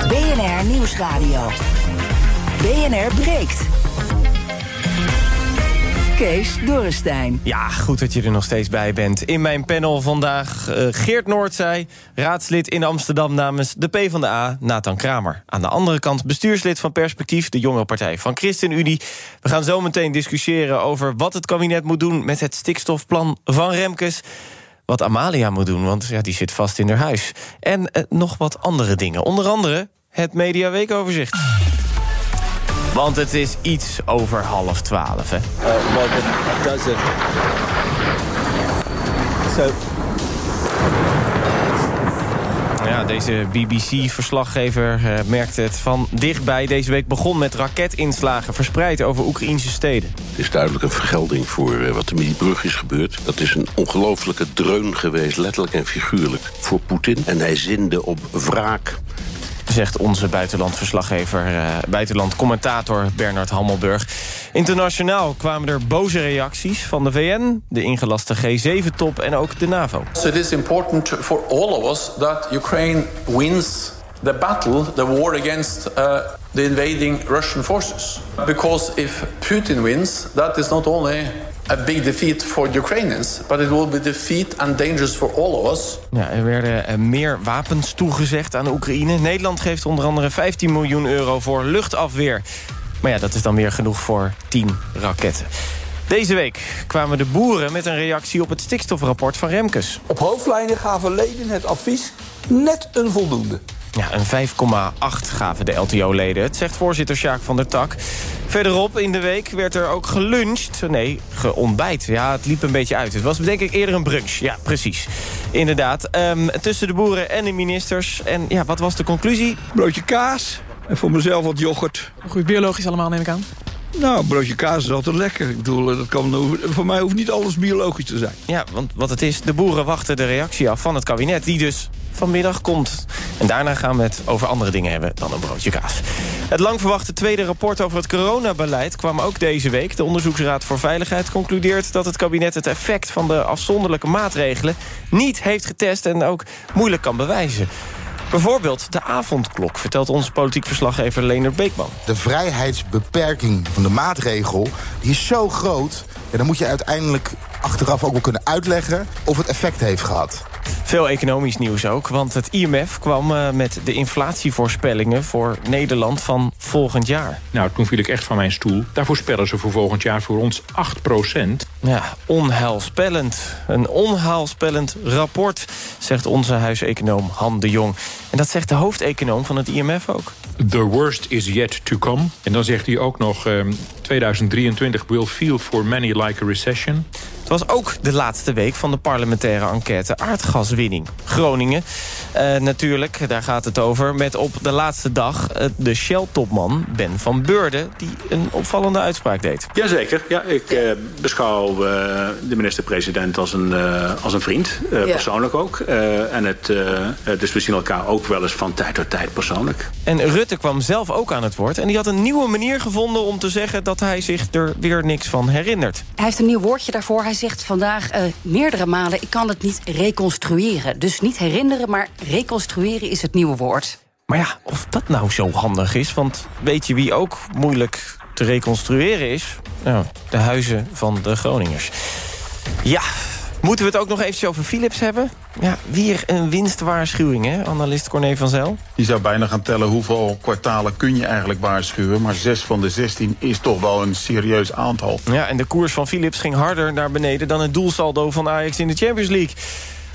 Speaker 1: BNR Nieuwsradio. BNR breekt. Kees Dorrestein.
Speaker 2: Ja, goed dat je er nog steeds bij bent. In mijn panel vandaag uh, Geert Noordzij, raadslid in Amsterdam namens de PvdA, Nathan Kramer. Aan de andere kant bestuurslid van Perspectief, de jongere partij van ChristenUnie. We gaan zo meteen discussiëren over wat het kabinet moet doen met het stikstofplan van Remkes wat Amalia moet doen, want ja, die zit vast in haar huis. En uh, nog wat andere dingen. Onder andere het Media Weekoverzicht. Want het is iets over half twaalf, hè? Uh, well, it doesn't. So... Ja, deze BBC-verslaggever uh, merkte het van dichtbij. Deze week begon met raketinslagen verspreid over Oekraïnse steden.
Speaker 11: Het is duidelijk een vergelding voor uh, wat er met die brug is gebeurd. Dat is een ongelofelijke dreun geweest, letterlijk en figuurlijk, voor Poetin. En hij zinde op wraak
Speaker 2: zegt onze buitenlandverslaggever, uh, buitenlandcommentator Bernard Hammelburg. Internationaal kwamen er boze reacties van de VN, de ingelaste G7-top en ook de NAVO.
Speaker 12: So it is important for all of us that Ukraine wins the battle, the war against uh, the invading Russian forces. Because if Putin wins, that is not only a big defeat for the Ukrainians, but it will be defeat and dangerous for all of us.
Speaker 2: Ja, er werden eh, meer wapens toegezegd aan de Oekraïne. Nederland geeft onder andere 15 miljoen euro voor luchtafweer. Maar ja, dat is dan weer genoeg voor 10 raketten. Deze week kwamen de boeren met een reactie op het stikstofrapport van Remkes.
Speaker 13: Op hoofdlijnen gaven leden het advies net een voldoende.
Speaker 2: Ja, een 5,8 gaven de LTO-leden. Het zegt voorzitter Sjaak van der Tak. Verderop in de week werd er ook geluncht. Nee, geontbijt. Ja, het liep een beetje uit. Het was denk ik eerder een brunch. Ja, precies. Inderdaad. Um, tussen de boeren en de ministers. En ja, wat was de conclusie?
Speaker 13: Broodje kaas. En voor mezelf wat yoghurt.
Speaker 14: Goed biologisch allemaal, neem ik aan.
Speaker 13: Nou, broodje kaas is altijd lekker. Ik bedoel, dat kan, voor mij hoeft niet alles biologisch te zijn.
Speaker 2: Ja, want wat het is, de boeren wachten de reactie af van het kabinet... die dus vanmiddag komt. En daarna gaan we het over andere dingen hebben dan een broodje kaas. Het lang verwachte tweede rapport over het coronabeleid kwam ook deze week. De Onderzoeksraad voor Veiligheid concludeert dat het kabinet het effect van de afzonderlijke maatregelen niet heeft getest en ook moeilijk kan bewijzen. Bijvoorbeeld de avondklok, vertelt onze politiek verslaggever Leonard Beekman.
Speaker 15: De vrijheidsbeperking van de maatregel die is zo groot... En dan moet je uiteindelijk achteraf ook wel kunnen uitleggen of het effect heeft gehad.
Speaker 2: Veel economisch nieuws ook, want het IMF kwam uh, met de inflatievoorspellingen voor Nederland van volgend jaar.
Speaker 16: Nou, toen viel ik echt van mijn stoel. Daar voorspellen ze voor volgend jaar voor ons 8 procent.
Speaker 2: Ja, onheilspellend. Een onheilspellend rapport, zegt onze huiseconoom Han de Jong. En dat zegt de hoofdeconoom van het IMF ook.
Speaker 16: The worst is yet to come. En dan zegt hij ook nog... Uh, 2023 will feel for many like a recession.
Speaker 2: Het was ook de laatste week van de parlementaire enquête aardgaswinning. Groningen, uh, natuurlijk, daar gaat het over. Met op de laatste dag uh, de Shell-topman Ben van Beurden... die een opvallende uitspraak deed.
Speaker 17: Jazeker, ja, ik uh, beschouw de minister-president als, een als een vriend. Ja. Persoonlijk ook. en het, dus we zien elkaar ook wel eens van tijd tot tijd persoonlijk.
Speaker 2: En Rutte kwam zelf ook aan het woord. En die had een nieuwe manier gevonden om te zeggen... dat hij zich er weer niks van herinnert.
Speaker 18: Hij heeft een nieuw woordje daarvoor. Hij zegt vandaag uh, meerdere malen... ik kan het niet reconstrueren. Dus niet herinneren, maar reconstrueren is het nieuwe woord.
Speaker 2: Maar ja, of dat nou zo handig is... want weet je wie ook moeilijk te reconstrueren is? Nou, de huizen van de Groningers. Ja, Moeten we het ook nog eventjes over Philips hebben? Ja, weer een winstwaarschuwing, hè, analist Corné van Zel?
Speaker 19: Je zou bijna gaan tellen hoeveel kwartalen kun je eigenlijk waarschuwen... maar 6 van de 16 is toch wel een serieus aantal.
Speaker 2: Ja, en de koers van Philips ging harder naar beneden... dan het doelsaldo van Ajax in de Champions League.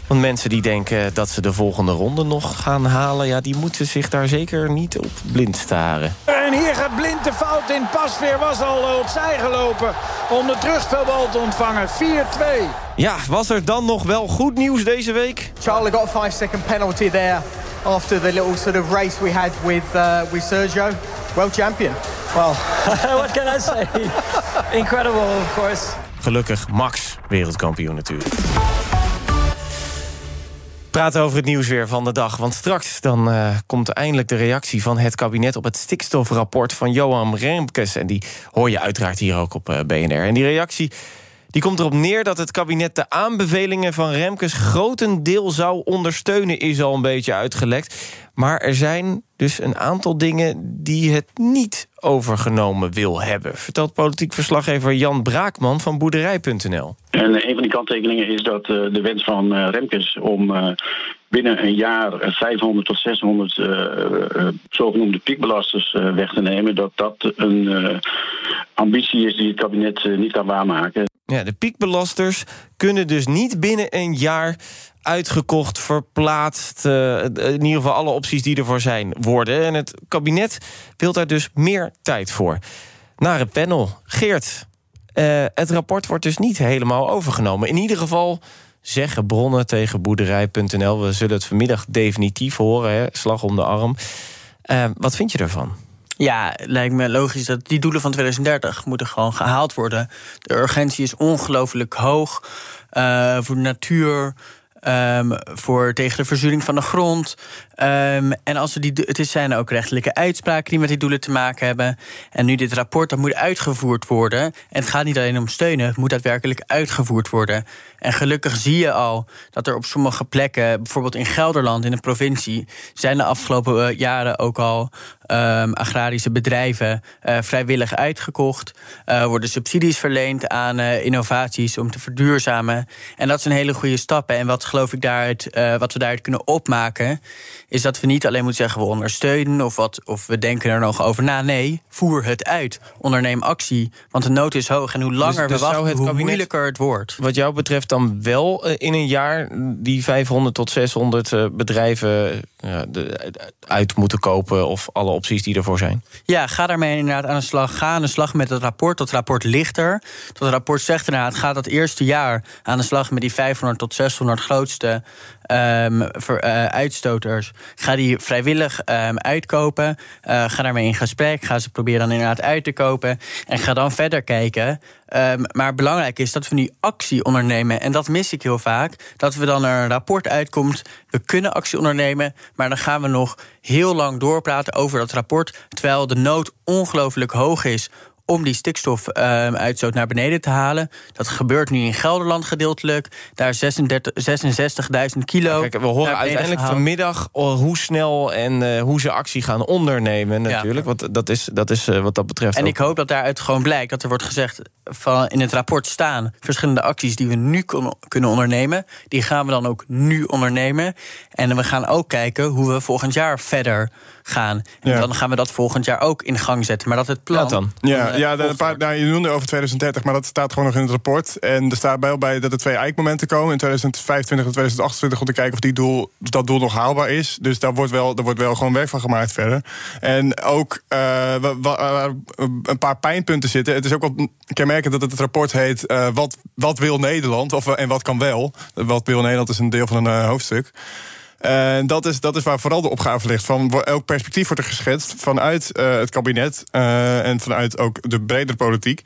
Speaker 2: Want mensen die denken dat ze de volgende ronde nog gaan halen... Ja, die moeten zich daar zeker niet op blind staren.
Speaker 20: En hier gaat Blind de fout in. Pasveer was al opzij gelopen om de terugspelbal te ontvangen. 4-2.
Speaker 2: Ja, was er dan nog wel goed nieuws deze week?
Speaker 21: Charlie got a 5-second penalty there... after the little sort of race we had with, uh, with Sergio. World champion.
Speaker 22: Well, what can I say? Incredible, of course.
Speaker 2: Gelukkig Max, wereldkampioen natuurlijk praten over het nieuws weer van de dag. Want straks dan uh, komt eindelijk de reactie van het kabinet... op het stikstofrapport van Johan Remkes. En die hoor je uiteraard hier ook op uh, BNR. En die reactie die komt erop neer dat het kabinet de aanbevelingen van Remkes... grotendeel zou ondersteunen, is al een beetje uitgelekt. Maar er zijn dus een aantal dingen die het niet overgenomen wil hebben. Vertelt politiek verslaggever Jan Braakman van boerderij.nl.
Speaker 23: En een van die kanttekeningen is dat uh, de wens van uh, Remkes om binnen een jaar 500 tot 600 zogenoemde piekbelasters weg te nemen, dat dat een ambitie is die het kabinet niet kan waarmaken.
Speaker 2: Ja, de piekbelasters kunnen dus niet binnen een jaar uitgekocht, verplaatst... Uh, in ieder geval alle opties die ervoor zijn, worden. En het kabinet wil daar dus meer tijd voor. Naar het panel. Geert, uh, het rapport wordt dus niet helemaal overgenomen. In ieder geval zeggen bronnen tegen boerderij.nl. We zullen het vanmiddag definitief horen, hè? slag om de arm. Uh, wat vind je ervan?
Speaker 3: Ja, lijkt me logisch dat die doelen van 2030 moeten gewoon gehaald worden. De urgentie is ongelooflijk hoog voor de natuur. Um, voor tegen de verzuring van de grond. Ehm, en als we die, het zijn ook rechtelijke uitspraken die met die doelen te maken hebben. En nu dit rapport, dat moet uitgevoerd worden. En het gaat niet alleen om steunen, het moet daadwerkelijk uitgevoerd worden. En gelukkig zie je al dat er op sommige plekken, bijvoorbeeld in Gelderland, in een provincie, zijn de afgelopen eh, jaren ook al ehm, agrarische bedrijven eh, vrijwillig uitgekocht. Eh, worden subsidies verleend aan innovaties om te verduurzamen. En dat een hele goede stap. En wat geloof ik daaruit, wat we daaruit kunnen opmaken, is dat we niet alleen moeten zeggen we ondersteunen of, wat, of we denken er nog over na. Nee, voer het uit. Onderneem actie. Want de nood is hoog. En hoe langer
Speaker 2: dus
Speaker 3: we wachten,
Speaker 2: zou het
Speaker 3: hoe
Speaker 2: kabinet-
Speaker 3: moeilijker het wordt.
Speaker 2: Wat jou betreft dan wel eh, in een jaar die 500 tot 600 eh, bedrijven de- uit moeten kopen... of alle opties die ervoor zijn?
Speaker 3: Ja, ga daarmee inderdaad aan de slag. Ga aan de slag met het rapport. Dat rapport ligt er. Dat rapport zegt inderdaad, ga dat eerste jaar aan de slag met die 500 tot 600 grootste eh, uitstoters. Ga die vrijwillig ehm, uitkopen. Eh, ga daarmee in gesprek. Ga ze proberen dan inderdaad uit te kopen. En ga dan verder kijken. Ehm, maar belangrijk is dat we nu actie ondernemen. En dat mis ik heel vaak. Dat we dan er een rapport uitkomt. We kunnen actie ondernemen. Maar dan gaan we nog heel lang doorpraten over dat rapport. Terwijl de nood ongelooflijk hoog is om die stikstofuitstoot naar beneden te halen. Dat gebeurt nu in Gelderland gedeeltelijk. Daar is 36 66.000 kilo.
Speaker 2: Kijk, we horen uiteindelijk
Speaker 3: gehaald.
Speaker 2: vanmiddag oh, hoe snel en eh, hoe ze actie gaan ondernemen natuurlijk. Want dat is, dat is eh, wat dat betreft
Speaker 3: En
Speaker 2: ook-
Speaker 3: ik hoop dat daaruit gewoon blijkt dat er wordt gezegd van in het rapport staan verschillende acties die we nu kon- kunnen ondernemen. Die gaan we dan ook nu ondernemen. En we gaan ook kijken hoe we volgend jaar verder gaan. En
Speaker 8: Ja.
Speaker 3: dan gaan we dat volgend jaar ook in gang zetten. Maar dat het plan.
Speaker 8: Ja,
Speaker 3: eh,
Speaker 8: ja een paar, nou, je noemde over 2030, maar dat staat gewoon nog in het rapport. En er staat bij, bij dat er twee eikmomenten komen in 2025 en 2028 om te kijken of die doel, dat doel nog haalbaar is. Dus daar wordt wel, daar wordt wel gewoon werk van gemaakt verder. En ook waar een paar pijnpunten zitten. Het is ook wel kenmerkend dat het, het rapport heet eh, wat, wat wil Nederland of, en wat kan wel. Wat wil Nederland is een deel van een hoofdstuk. En dat is, dat is waar vooral de opgave ligt. Van elk perspectief wordt er geschetst vanuit eh, het kabinet eh, en vanuit ook de bredere politiek.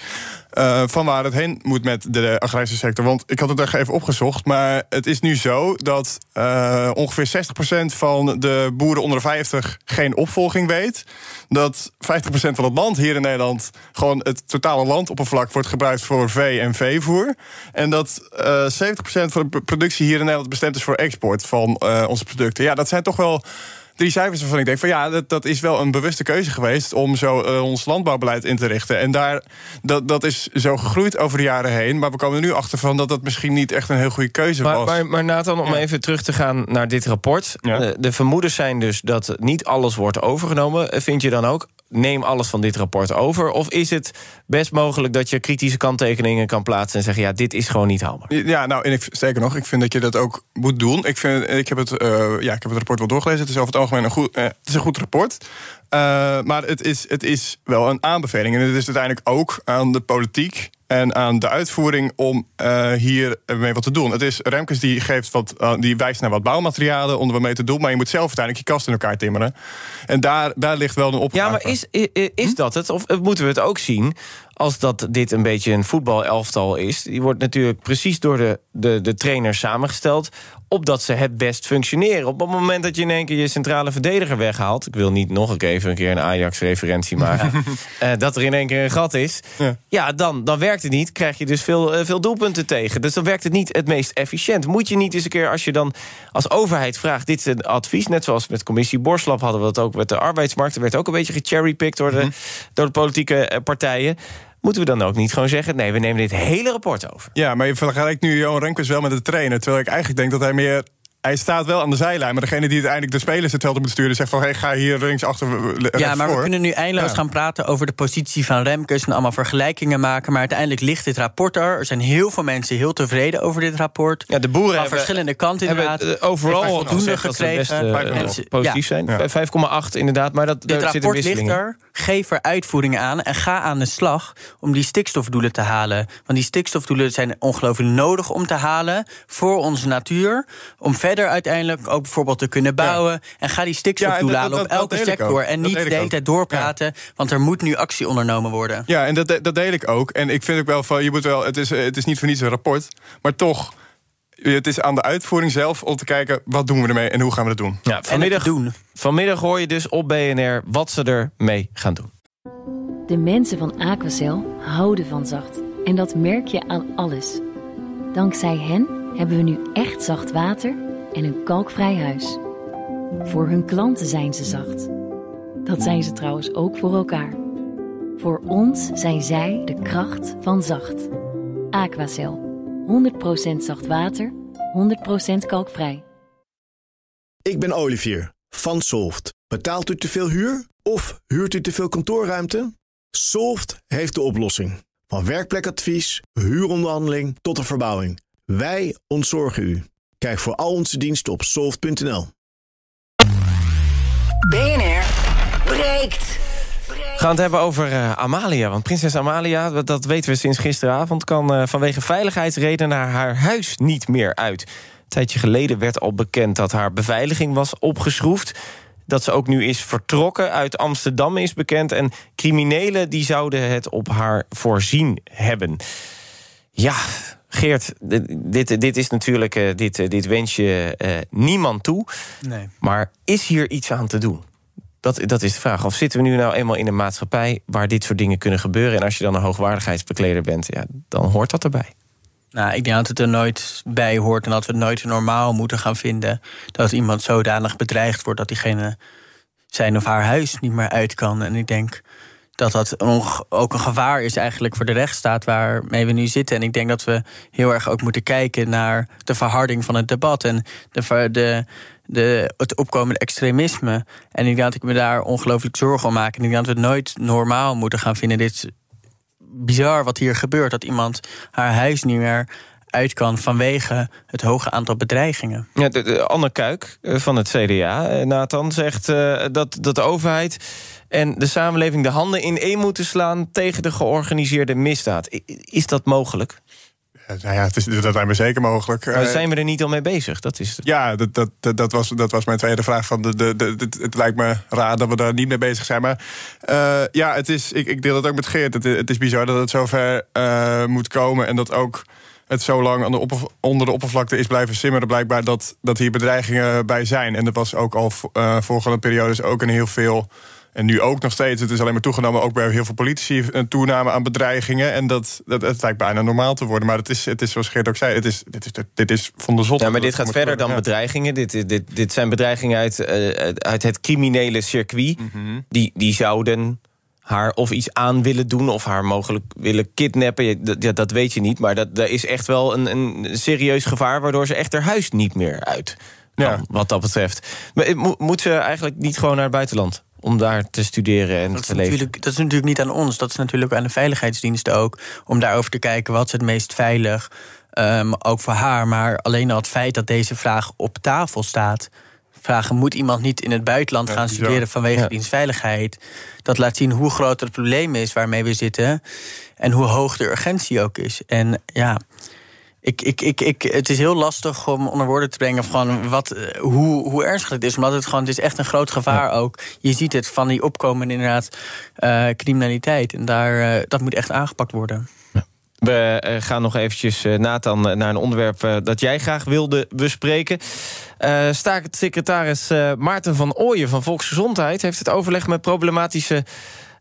Speaker 8: eh, van waar het heen moet met de agrarische sector. Want ik had het echt even opgezocht. Maar het is nu zo dat ongeveer 60% van de boeren onder de 50 geen opvolging weet. Dat 50% van het land hier in Nederland gewoon het totale landoppervlak wordt gebruikt voor vee- en veevoer. En dat eh 70% van de productie hier in Nederland bestemd is voor export van eh, producten. Ja, dat zijn toch wel drie cijfers waarvan ik denk van ja, dat, dat is wel een bewuste keuze geweest om zo eh, ons landbouwbeleid in te richten. En daar, dat, dat is zo gegroeid over de jaren heen. Maar we komen er nu achter van dat dat misschien niet echt een heel goede keuze
Speaker 2: Maar,
Speaker 8: was.
Speaker 2: maar, maar Nathan, om even terug te gaan naar dit rapport. Eh, De vermoedens zijn dus dat niet alles wordt overgenomen. Vind je dan ook, neem alles van dit rapport over? Of is het best mogelijk dat je kritische kanttekeningen kan plaatsen... en zeggen, ja, dit is gewoon niet haalbaar?
Speaker 8: Ja, nou, en ik, sterker nog, ik vind dat je dat ook moet doen. Ik, vind, ik, heb, het, eh, ja, ik heb het rapport wel doorgelezen. Het is over het algemeen een goed, eh, het is een goed rapport. Eh, maar het is, het is wel een aanbeveling. En het is uiteindelijk ook aan de politiek en aan de uitvoering om eh, hier mee wat te doen. Het is Remkes die, geeft wat, eh, die wijst naar wat bouwmaterialen om er wat mee te doen. Maar je moet zelf uiteindelijk je kast in elkaar timmeren. En daar, daar ligt wel een opgave.
Speaker 2: Ja, maar is, is dat het? Of eh, moeten we het ook zien als dat dit een beetje een voetbalelftal is? Die wordt natuurlijk precies door de, de, de trainers samengesteld... opdat ze het best functioneren. Op het moment dat je in één keer je centrale verdediger weghaalt... ik wil niet nog een keer even een keer een Ajax-referentie maken... eh, dat er in één keer een gat is... ja, dan, dan werkt het niet, krijg je dus veel, eh, veel doelpunten tegen. Dus dan werkt het niet het meest efficiënt. Moet je niet eens een keer, als je dan als overheid vraagt... dit is een advies, net zoals met commissie Borslap... hadden we dat ook met de arbeidsmarkt. Er werd ook een beetje gecherrypicked door de, door de politieke eh, partijen... Moeten we dan ook niet gewoon zeggen... nee, we nemen dit hele rapport over?
Speaker 8: Ja, maar je vergelijkt nu Johan Remkes wel met de trainer. Terwijl ik eigenlijk denk dat hij meer... Hij staat wel aan de zijlijn, maar degene die uiteindelijk de spelers het veld moet sturen... zegt van, hey, ga hier links achter, rechts
Speaker 3: Ja, maar we kunnen nu eindeloos
Speaker 8: Ja.
Speaker 3: gaan praten over de positie van Remkes en allemaal vergelijkingen maken. Maar uiteindelijk ligt dit rapport er. Er zijn heel veel mensen heel tevreden over dit rapport.
Speaker 2: Ja, de boeren
Speaker 3: van
Speaker 2: hebben-
Speaker 3: verschillende kanten
Speaker 2: hebben
Speaker 3: inderdaad.
Speaker 2: eh, overal
Speaker 3: voldoende
Speaker 2: best
Speaker 3: gekregen.
Speaker 2: eh, positief
Speaker 3: ja.
Speaker 2: zijn. 5,8 inderdaad, maar dat,
Speaker 3: Dit
Speaker 2: daar
Speaker 3: rapport ligt er. Geef er uitvoeringen aan en ga aan de slag om die stikstofdoelen te halen. Want die stikstofdoelen zijn ongelooflijk nodig om te halen voor onze natuur. Om verder uiteindelijk ook bijvoorbeeld te kunnen bouwen. En ga die stikstofdoelen
Speaker 8: Ja, en dat-
Speaker 3: halen op
Speaker 8: dat- dat
Speaker 3: elke sector.
Speaker 8: ook.
Speaker 3: En niet de hele tijd doorpraten, want er moet nu actie ondernomen worden.
Speaker 8: Ja, en dat, dat deel ik ook. En ik vind ook wel van, je moet wel, het is, het is niet voor niets een rapport. Maar toch, het is aan de uitvoering zelf om te kijken... wat doen we ermee en hoe gaan we dat doen.
Speaker 2: Ja, vanmiddag, vanmiddag hoor je dus op BNR wat ze ermee gaan doen.
Speaker 10: De mensen van Aquacel houden van zacht. En dat merk je aan alles. Dankzij hen hebben we nu echt zacht water en een kalkvrij huis. Voor hun klanten zijn ze zacht. Dat zijn ze trouwens ook voor elkaar. Voor ons zijn zij de kracht van zacht. Aquacel. 100% zacht water, 100% kalkvrij.
Speaker 24: Ik ben Olivier van Solft. Betaalt u te veel huur of huurt u te veel kantoorruimte? Solft heeft de oplossing. Van werkplekadvies, huuronderhandeling tot de verbouwing. Wij ontzorgen u. Kijk voor al onze diensten op soft.nl.
Speaker 1: BNR breekt.
Speaker 2: We gaan het hebben over uh, Amalia. Want prinses Amalia, dat, weten we sinds gisteravond... kan uh, vanwege veiligheidsredenen haar huis niet meer uit. Een tijdje geleden werd al bekend dat haar beveiliging was opgeschroefd. Dat ze ook nu is vertrokken uit Amsterdam is bekend. En criminelen die zouden het op haar voorzien hebben. Ja, Geert, dit, dit is natuurlijk, uh, dit, dit wens je niemand toe.
Speaker 3: Nee.
Speaker 2: Maar is hier iets aan te doen? Dat, dat is de vraag. Of zitten we nu nou eenmaal in een maatschappij waar dit soort dingen kunnen gebeuren? En als je dan een hoogwaardigheidsbekleder bent, ja, dan hoort dat erbij.
Speaker 3: Nou, ik denk dat het er nooit bij hoort en dat we het nooit normaal moeten gaan vinden dat iemand zodanig bedreigd wordt dat diegene zijn of haar huis niet meer uit kan. En ik denk dat dat ook een gevaar is eigenlijk voor de rechtsstaat waarmee we nu zitten. En ik denk dat we heel erg ook moeten kijken naar de verharding van het debat en de, de, de, het opkomende extremisme. En ik denk dat ik me daar ongelooflijk zorgen om maak. En ik denk dat we het nooit normaal moeten gaan vinden. Dit is bizar wat hier gebeurt. Dat iemand haar huis niet meer uit kan vanwege het hoge aantal bedreigingen.
Speaker 2: Ja, de, Anne Kuik eh, van het CDA, eh, Nathan, zegt uh, dat, dat de overheid en de samenleving de handen in één moeten slaan tegen de georganiseerde misdaad. Is dat mogelijk?
Speaker 8: Nou ja, het is, dat lijkt me zeker mogelijk.
Speaker 2: Maar zijn we er niet al mee bezig? Dat is
Speaker 8: Ja, dat, dat, dat, was, dat was mijn tweede vraag. Van de, de, de, het lijkt me raar dat we daar niet mee bezig zijn. Maar uh, ja, het is, ik, ik deel het ook met Geert. Het, het is bizar dat het zover uh, moet komen. En dat ook het zo lang aan de onder de oppervlakte is blijven simmeren. Blijkbaar dat, dat hier bedreigingen bij zijn. En dat was ook al uh, vorige periodes ook een heel veel en nu ook nog steeds. Het is alleen maar toegenomen, ook bij heel veel politici, een toename aan bedreigingen. En dat, dat het lijkt bijna normaal te worden. Maar het is, het is zoals Geert ook zei, het is, dit, is, dit is van de zot.
Speaker 2: Ja, maar dit gaat verder dan bedreigingen. Dit, dit, dit zijn bedreigingen uit, uh, uit het criminele circuit. Mm -hmm. die, die zouden haar of iets aan willen doen... of haar mogelijk willen kidnappen. Ja, dat weet je niet, maar dat, dat is echt wel een, een serieus gevaar... waardoor ze echt haar huis niet meer uit kan, wat dat betreft. Maar, moet ze eigenlijk niet gewoon naar het buitenland? Om daar te studeren en
Speaker 3: dat
Speaker 2: te leven.
Speaker 3: Dat is natuurlijk niet aan ons, dat is natuurlijk aan de veiligheidsdiensten ook... om daarover te kijken wat is het meest veilig, um, ook voor haar. Maar alleen al het feit dat deze vraag op tafel staat... vragen, moet iemand niet in het buitenland gaan studeren... vanwege ja. dienstveiligheid? Dat laat zien hoe groot het probleem is waarmee we zitten... en hoe hoog de urgentie ook is. En ja ik, ik, ik, ik, het is heel lastig om onder woorden te brengen van wat, eh, hoe, hoe ernstig het is. Omdat het gewoon, het is echt een groot gevaar ook. Je ziet het van die opkomende inderdaad uh, criminaliteit. En daar, uh, dat moet echt aangepakt worden.
Speaker 2: We uh, gaan nog eventjes, uh, Nathan, naar een onderwerp uh, dat jij graag wilde bespreken. Staatssecretaris Maarten van Ooyen van Volksgezondheid... heeft het overleg met problematische uh,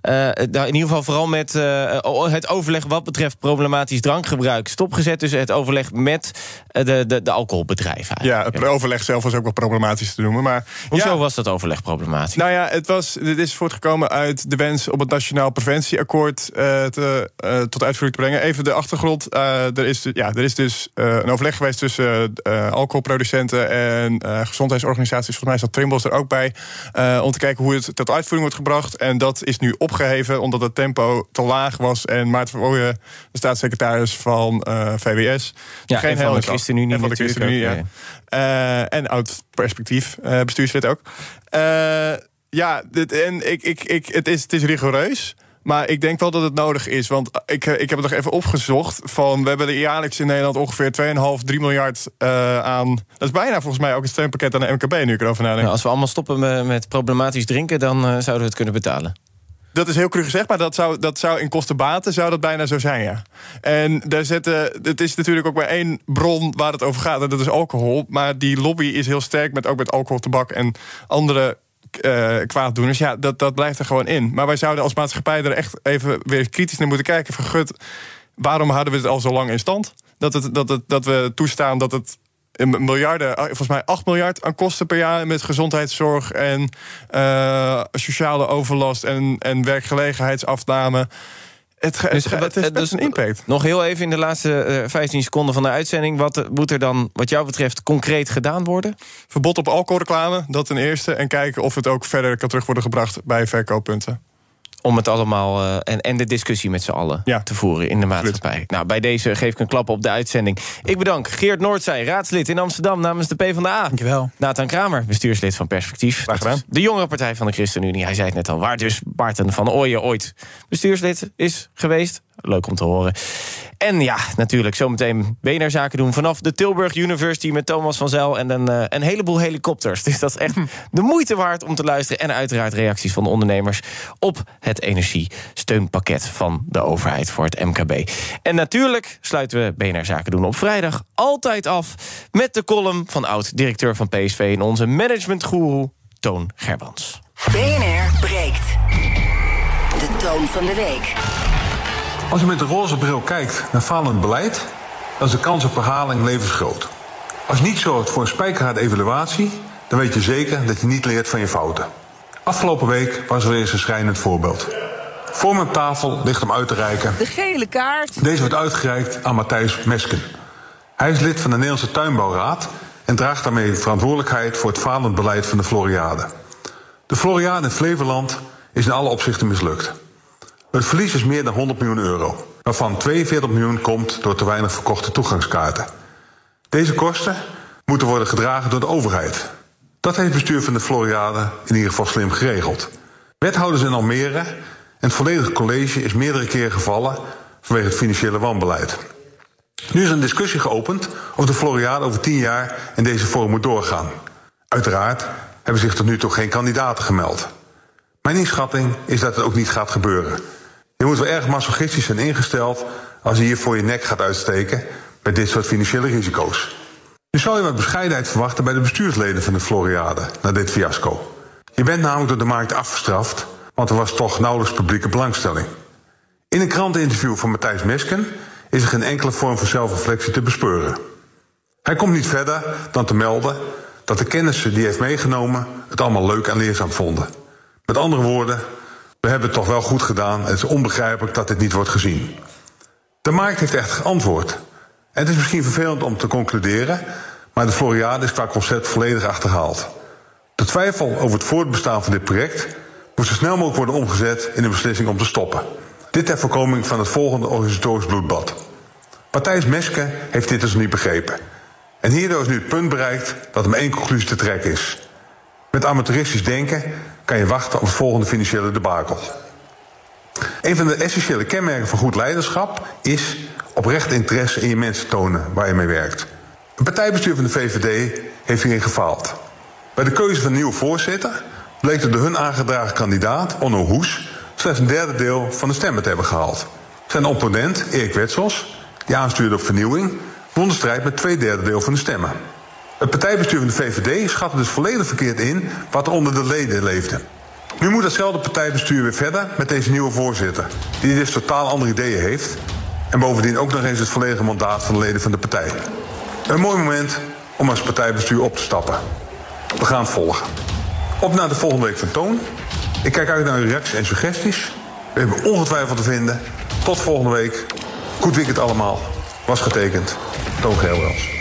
Speaker 2: nou, in ieder geval vooral met uh, het overleg wat betreft problematisch drankgebruik stopgezet. Dus het overleg met uh, de, de, de alcoholbedrijven.
Speaker 8: Ja, het overleg zelf was ook wel problematisch te noemen. Maar,
Speaker 2: Hoezo
Speaker 8: ja,
Speaker 2: was dat overleg problematisch?
Speaker 8: Nou ja, het was, dit is voortgekomen uit de wens om het Nationaal Preventieakkoord te, tot uitvoering te brengen. Even de achtergrond. er, is, ja, er is dus een overleg geweest tussen alcoholproducenten en gezondheidsorganisaties. Volgens mij staat Trimbos er ook bij. om te kijken hoe het tot uitvoering wordt gebracht. En dat is nu op opgeheven omdat het tempo te laag was. En Maarten van Ooyen, de staatssecretaris van uh, VWS...
Speaker 2: Ja, geen van de ChristenUnie
Speaker 8: van de ChristenUnie, ja. Uh, en oud perspectief, uh, bestuurslid ook. ja, dit, en ik, ik, ik, het, is, het is rigoureus... Maar ik denk wel dat het nodig is. Want ik, ik heb het nog even opgezocht. Van, we hebben jaarlijks in Nederland ongeveer 2,5, 3 miljard uh, aan. Dat is bijna volgens mij ook een steunpakket aan de MKB, nu ik erover nadenk.
Speaker 2: Nou, als we allemaal stoppen met, met problematisch drinken, dan uh, zouden we het kunnen betalen.
Speaker 8: Dat is heel cru gezegd, maar dat zou, dat zou in kostenbaten zou dat bijna zo zijn, ja. En daar zetten, het is natuurlijk ook maar één bron waar het over gaat, en dat is alcohol. Maar die lobby is heel sterk met ook met alcohol, tabak en andere uh, kwaaddoeners. Ja, dat, dat blijft er gewoon in. Maar wij zouden als maatschappij er echt even weer kritisch naar moeten kijken. Van gut, waarom houden we het al zo lang in stand? Dat, het, dat, het, dat we toestaan dat het miljarden, eh, volgens mij 8 miljard aan kosten per jaar met gezondheidszorg en uh, sociale overlast en, en werkgelegenheidsafname. Het, dus, het, het, het, dus een impact.
Speaker 2: Nog heel even in de laatste uh, 15 seconden van de uitzending. Wat moet er dan, wat jou betreft, concreet gedaan worden?
Speaker 8: Verbod op alcoholreclame, dat ten eerste. En kijken of het ook verder kan terug worden gebracht bij verkooppunten
Speaker 2: om het allemaal uh, en, en de discussie met z'n allen ja. te voeren in de maatschappij. Nou, bij deze geef ik een klap op de uitzending. Ik bedank Geert Noordzij, raadslid in Amsterdam namens de PvdA.
Speaker 3: Dankjewel.
Speaker 2: Nathan Kramer, bestuurslid van Perspectief.
Speaker 8: Graag gedaan.
Speaker 2: De jongere partij van de ChristenUnie. Hij zei het net al, waar dus Barten van Ooyen ooit bestuurslid is geweest. Leuk om te horen. En ja, natuurlijk zometeen BNR Zaken doen... vanaf de Tilburg University met Thomas van Zel... en een, uh, een heleboel helikopters. Dus dat is echt de moeite waard om te luisteren. En uiteraard reacties van de ondernemers... op het energiesteunpakket van de overheid voor het MKB. En natuurlijk sluiten we BNR Zaken doen op vrijdag altijd af... met de column van oud-directeur van PSV... en onze managementgoeroe Toon Gerbrands.
Speaker 1: BNR breekt. De toon van de week.
Speaker 25: Als je met de roze bril kijkt naar falend beleid, dan is de kans op herhaling levensgroot. Als je niet zorgt voor een spijkerharde evaluatie, dan weet je zeker dat je niet leert van je fouten. Afgelopen week was er weer eens een schrijnend voorbeeld. Voor mijn tafel ligt om uit te reiken.
Speaker 1: De gele kaart.
Speaker 25: Deze wordt uitgereikt aan Matthijs Mesken. Hij is lid van de Nederlandse Tuinbouwraad en draagt daarmee verantwoordelijkheid voor het falend beleid van de Floriade. De Floriade in Flevoland is in alle opzichten mislukt. Het verlies is meer dan 100 miljoen euro, waarvan 42 miljoen komt door te weinig verkochte toegangskaarten. Deze kosten moeten worden gedragen door de overheid. Dat heeft het bestuur van de Floriade in ieder geval slim geregeld. Wethouders in Almere en het volledige college is meerdere keren gevallen vanwege het financiële wanbeleid. Nu is een discussie geopend of de Floriade over tien jaar in deze vorm moet doorgaan. Uiteraard hebben zich tot nu toe geen kandidaten gemeld. Mijn inschatting is dat het ook niet gaat gebeuren. Je moet wel erg masochistisch zijn ingesteld als je hier voor je nek gaat uitsteken bij dit soort financiële risico's. Nu zou je wat bescheidenheid verwachten bij de bestuursleden van de Floriade na dit fiasco. Je bent namelijk door de markt afgestraft, want er was toch nauwelijks publieke belangstelling. In een kranteninterview van Matthijs Mesken is er geen enkele vorm van zelfreflectie te bespeuren. Hij komt niet verder dan te melden dat de kennissen die hij heeft meegenomen het allemaal leuk en leerzaam vonden. Met andere woorden, we hebben het toch wel goed gedaan. Het is onbegrijpelijk dat dit niet wordt gezien. De markt heeft echt geantwoord. En het is misschien vervelend om te concluderen, maar de Floriade is qua concept volledig achterhaald. De twijfel over het voortbestaan van dit project moet zo snel mogelijk worden omgezet in een beslissing om te stoppen. Dit ter voorkoming van het volgende organisatorisch bloedbad. Matthijs Meske heeft dit dus niet begrepen. En hierdoor is nu het punt bereikt dat maar één conclusie te trekken is. Met amateuristisch denken kan je wachten op het volgende financiële debakel. Een van de essentiële kenmerken van goed leiderschap is oprecht interesse in je mensen tonen waar je mee werkt. Het partijbestuur van de VVD heeft hierin gefaald. Bij de keuze van een nieuwe voorzitter bleek de hun aangedragen kandidaat, Onno Hoes, slechts een derde deel van de stemmen te hebben gehaald. Zijn opponent, Erik Wetsels, die aanstuurde op vernieuwing, won de strijd met twee derde deel van de stemmen. Het partijbestuur van de VVD schatte dus volledig verkeerd in wat er onder de leden leefde. Nu moet datzelfde partijbestuur weer verder met deze nieuwe voorzitter, die dus totaal andere ideeën heeft en bovendien ook nog eens het volledige mandaat van de leden van de partij. Een mooi moment om als partijbestuur op te stappen. We gaan volgen. Op naar de volgende week van Toon. Ik kijk uit naar uw reacties en suggesties. We hebben ongetwijfeld te vinden. Tot volgende week. Goed weekend allemaal. Was getekend. Toon Geelwels.